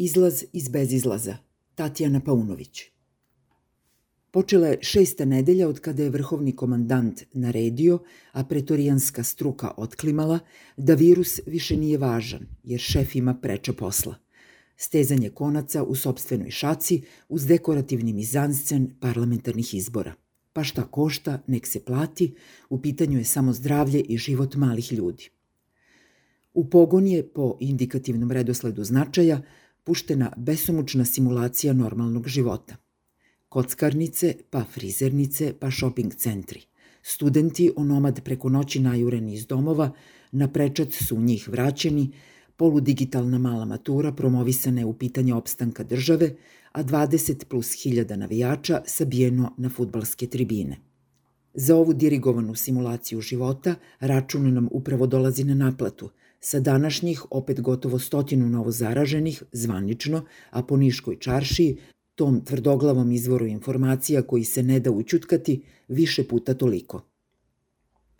Izlaz iz bezizlaza. Tatjana Paunović. Počela je šesta nedelja od kada je vrhovni komandant naredio, a pretorijanska struka otklimala, da virus više nije važan, jer šef ima preča posla. Stezanje konaca u sobstvenoj šaci uz dekorativni mizanscen parlamentarnih izbora. Pa šta košta, nek se plati, u pitanju je samo zdravlje i život malih ljudi. U pogon je, po indikativnom redosledu značaja, puštena besomučna simulacija normalnog života. Kockarnice, pa frizernice, pa shopping centri. Studenti onomad preko noći najureni iz domova, na prečac su u njih vraćeni, poludigitalna mala matura promovisana je u pitanje opstanka države, a 20 plus hiljada navijača sabijeno na futbalske tribine. Za ovu dirigovanu simulaciju života račun nam upravo dolazi na naplatu – Sa današnjih opet gotovo stotinu novo zaraženih, zvanično, a po Niškoj čaršiji, tom tvrdoglavom izvoru informacija koji se ne da učutkati, više puta toliko.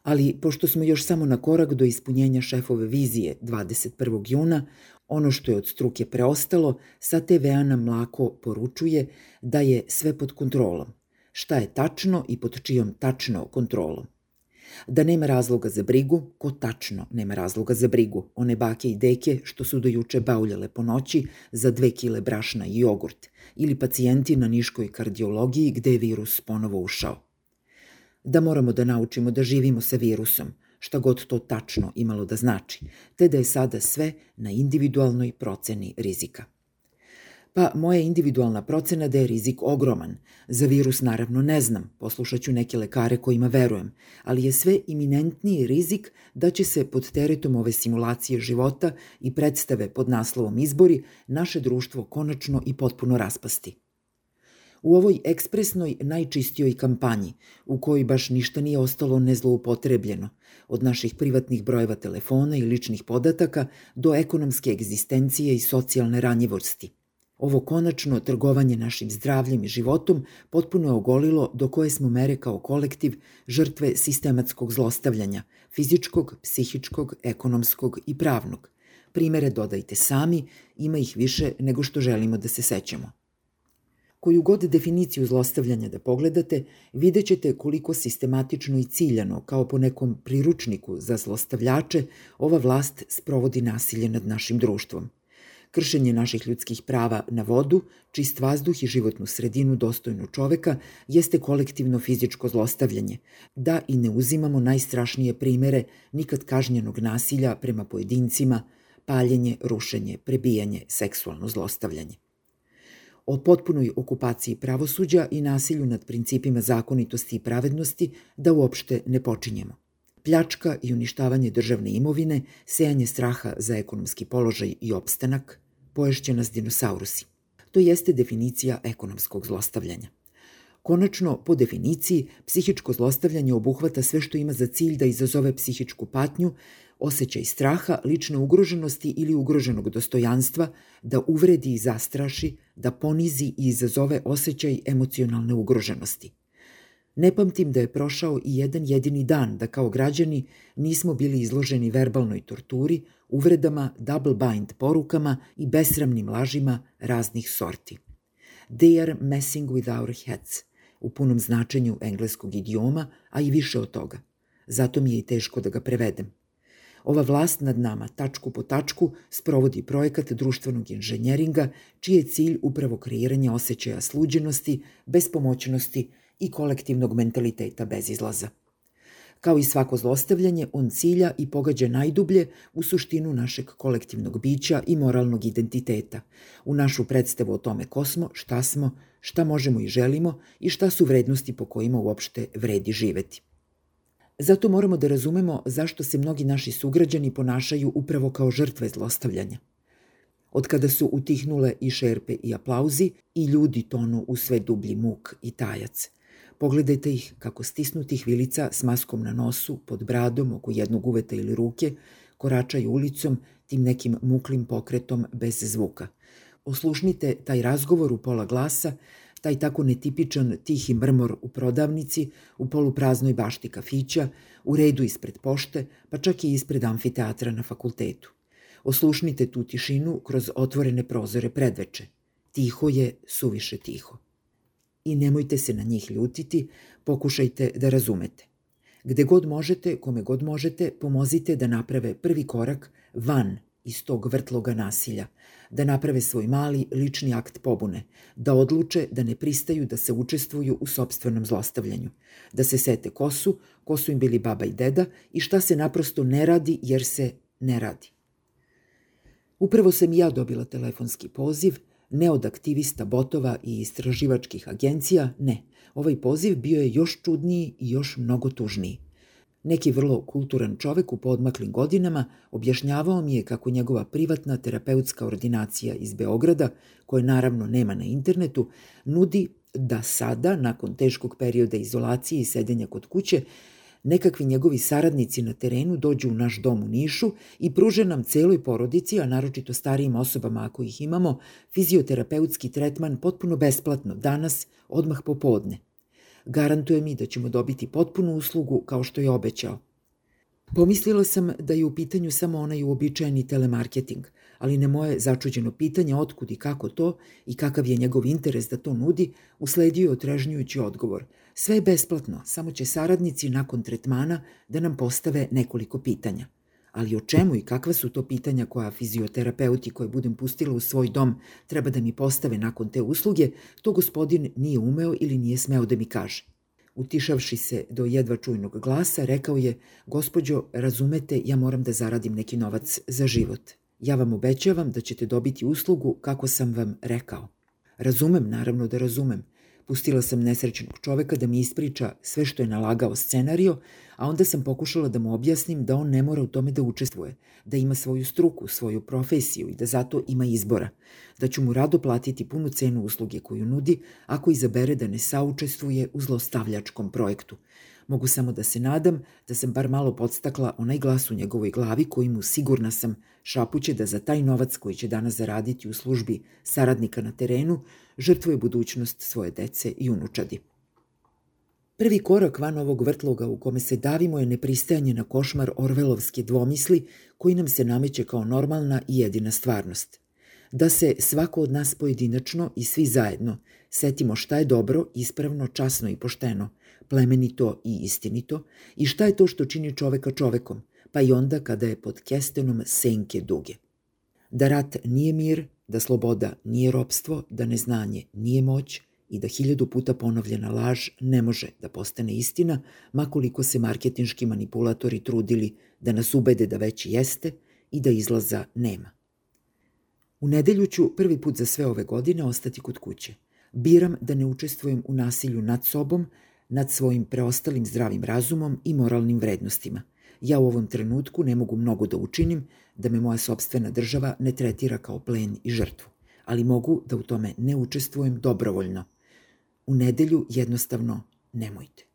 Ali, pošto smo još samo na korak do ispunjenja šefove vizije 21. juna, ono što je od struke preostalo, sa TV-a nam mlako poručuje da je sve pod kontrolom. Šta je tačno i pod čijom tačno kontrolom. Da nema razloga za brigu, ko tačno nema razloga za brigu, one bake i deke što su do juče bauljale po noći za dve kile brašna i jogurt, ili pacijenti na niškoj kardiologiji gde je virus ponovo ušao. Da moramo da naučimo da živimo sa virusom, šta god to tačno imalo da znači, te da je sada sve na individualnoj proceni rizika. Pa moja individualna procena da je rizik ogroman. Za virus naravno ne znam, poslušat ću neke lekare kojima verujem, ali je sve iminentniji rizik da će se pod teretom ove simulacije života i predstave pod naslovom izbori naše društvo konačno i potpuno raspasti. U ovoj ekspresnoj najčistijoj kampanji, u kojoj baš ništa nije ostalo nezloupotrebljeno, od naših privatnih brojeva telefona i ličnih podataka do ekonomske egzistencije i socijalne ranjivosti, Ovo konačno trgovanje našim zdravljem i životom potpuno je ogolilo do koje smo mere kao kolektiv žrtve sistematskog zlostavljanja, fizičkog, psihičkog, ekonomskog i pravnog. Primere dodajte sami, ima ih više nego što želimo da se sećamo. Koju god definiciju zlostavljanja da pogledate, vidjet ćete koliko sistematično i ciljano, kao po nekom priručniku za zlostavljače, ova vlast sprovodi nasilje nad našim društvom – kršenje naših ljudskih prava na vodu, čist vazduh i životnu sredinu dostojnu čoveka jeste kolektivno fizičko zlostavljanje, da i ne uzimamo najstrašnije primere nikad kažnjenog nasilja prema pojedincima, paljenje, rušenje, prebijanje, seksualno zlostavljanje. O potpunoj okupaciji pravosuđa i nasilju nad principima zakonitosti i pravednosti da uopšte ne počinjemo pljačka i uništavanje državne imovine, sejanje straha za ekonomski položaj i opstanak, poješće nas dinosaurusi. To jeste definicija ekonomskog zlostavljanja. Konačno, po definiciji, psihičko zlostavljanje obuhvata sve što ima za cilj da izazove psihičku patnju, osjećaj straha, lične ugroženosti ili ugroženog dostojanstva, da uvredi i zastraši, da ponizi i izazove osjećaj emocionalne ugroženosti. Ne pamtim da je prošao i jedan jedini dan da kao građani nismo bili izloženi verbalnoj torturi, uvredama, double bind porukama i besramnim lažima raznih sorti. They are messing with our heads, u punom značenju engleskog idioma, a i više od toga. Zato mi je i teško da ga prevedem. Ova vlast nad nama, tačku po tačku, sprovodi projekat društvenog inženjeringa, čiji je cilj upravo kreiranje osjećaja sluđenosti, bespomoćnosti i kolektivnog mentaliteta bez izlaza. Kao i svako zlostavljanje, on cilja i pogađa najdublje u suštinu našeg kolektivnog bića i moralnog identiteta, u našu predstavu o tome ko smo, šta smo, šta možemo i želimo i šta su vrednosti po kojima uopšte vredi živeti. Zato moramo da razumemo zašto se mnogi naši sugrađani ponašaju upravo kao žrtve zlostavljanja. Od kada su utihnule i šerpe i aplauzi i ljudi tonu u sve dublji muk i tajac – Pogledajte ih kako stisnutih vilica s maskom na nosu, pod bradom, oko jednog uveta ili ruke, koračaju ulicom tim nekim muklim pokretom bez zvuka. Oslušnite taj razgovor u pola glasa, taj tako netipičan tihi mrmor u prodavnici, u polupraznoj bašti kafića, u redu ispred pošte, pa čak i ispred amfiteatra na fakultetu. Oslušnite tu tišinu kroz otvorene prozore predveče. Tiho je suviše tiho. I nemojte se na njih ljutiti, pokušajte da razumete. Gde god možete, kome god možete, pomozite da naprave prvi korak van iz tog vrtloga nasilja, da naprave svoj mali lični akt pobune, da odluče da ne pristaju da se učestvuju u sobstvenom zlostavljanju, da se sete ko su, ko su im bili baba i deda i šta se naprosto ne radi jer se ne radi. Upravo sam i ja dobila telefonski poziv, ne od aktivista botova i istraživačkih agencija, ne. Ovaj poziv bio je još čudniji i još mnogo tužniji. Neki vrlo kulturan čovek u podmaklim godinama objašnjavao mi je kako njegova privatna terapeutska ordinacija iz Beograda, koje naravno nema na internetu, nudi da sada, nakon teškog perioda izolacije i sedenja kod kuće, nekakvi njegovi saradnici na terenu dođu u naš dom u Nišu i pruže nam celoj porodici, a naročito starijim osobama ako ih imamo, fizioterapeutski tretman potpuno besplatno, danas, odmah popodne. Garantuje mi da ćemo dobiti potpunu uslugu kao što je obećao. Pomislila sam da je u pitanju samo onaj uobičajeni telemarketing, ali na moje začuđeno pitanje otkud i kako to i kakav je njegov interes da to nudi, usledio je otrežnjujući odgovor. Sve je besplatno, samo će saradnici nakon tretmana da nam postave nekoliko pitanja. Ali o čemu i kakva su to pitanja koja fizioterapeuti koje budem pustila u svoj dom treba da mi postave nakon te usluge, to gospodin nije umeo ili nije smeo da mi kaže. Utišavši se do jedva čujnog glasa, rekao je, gospođo, razumete, ja moram da zaradim neki novac za život. Ja vam obećavam da ćete dobiti uslugu kako sam vam rekao. Razumem, naravno da razumem. Pustila sam nesrećenog čoveka da mi ispriča sve što je nalagao scenario, a onda sam pokušala da mu objasnim da on ne mora u tome da učestvuje, da ima svoju struku, svoju profesiju i da zato ima izbora, da ću mu rado platiti punu cenu usluge koju nudi ako izabere da ne saučestvuje u zlostavljačkom projektu, Mogu samo da se nadam da sam bar malo podstakla onaj glas u njegovoj glavi koji mu sigurna sam šapuće da za taj novac koji će danas zaraditi u službi saradnika na terenu žrtvuje budućnost svoje dece i unučadi. Prvi korak van ovog vrtloga u kome se davimo je nepristajanje na košmar Orvelovske dvomisli koji nam se nameće kao normalna i jedina stvarnost. Da se svako od nas pojedinačno i svi zajedno setimo šta je dobro, ispravno, časno i pošteno, plemenito i istinito i šta je to što čini čoveka čovekom, pa i onda kada je pod kestenom senke duge. Da rat nije mir, da sloboda nije ropstvo, da neznanje nije moć i da hiljadu puta ponovljena laž ne može da postane istina, makoliko se marketinški manipulatori trudili da nas ubede da već jeste i da izlaza nema. U nedelju ću prvi put za sve ove godine ostati kod kuće. Biram da ne učestvujem u nasilju nad sobom, nad svojim preostalim zdravim razumom i moralnim vrednostima. Ja u ovom trenutku ne mogu mnogo da učinim da me moja sobstvena država ne tretira kao plen i žrtvu, ali mogu da u tome ne učestvujem dobrovoljno. U nedelju jednostavno nemojte.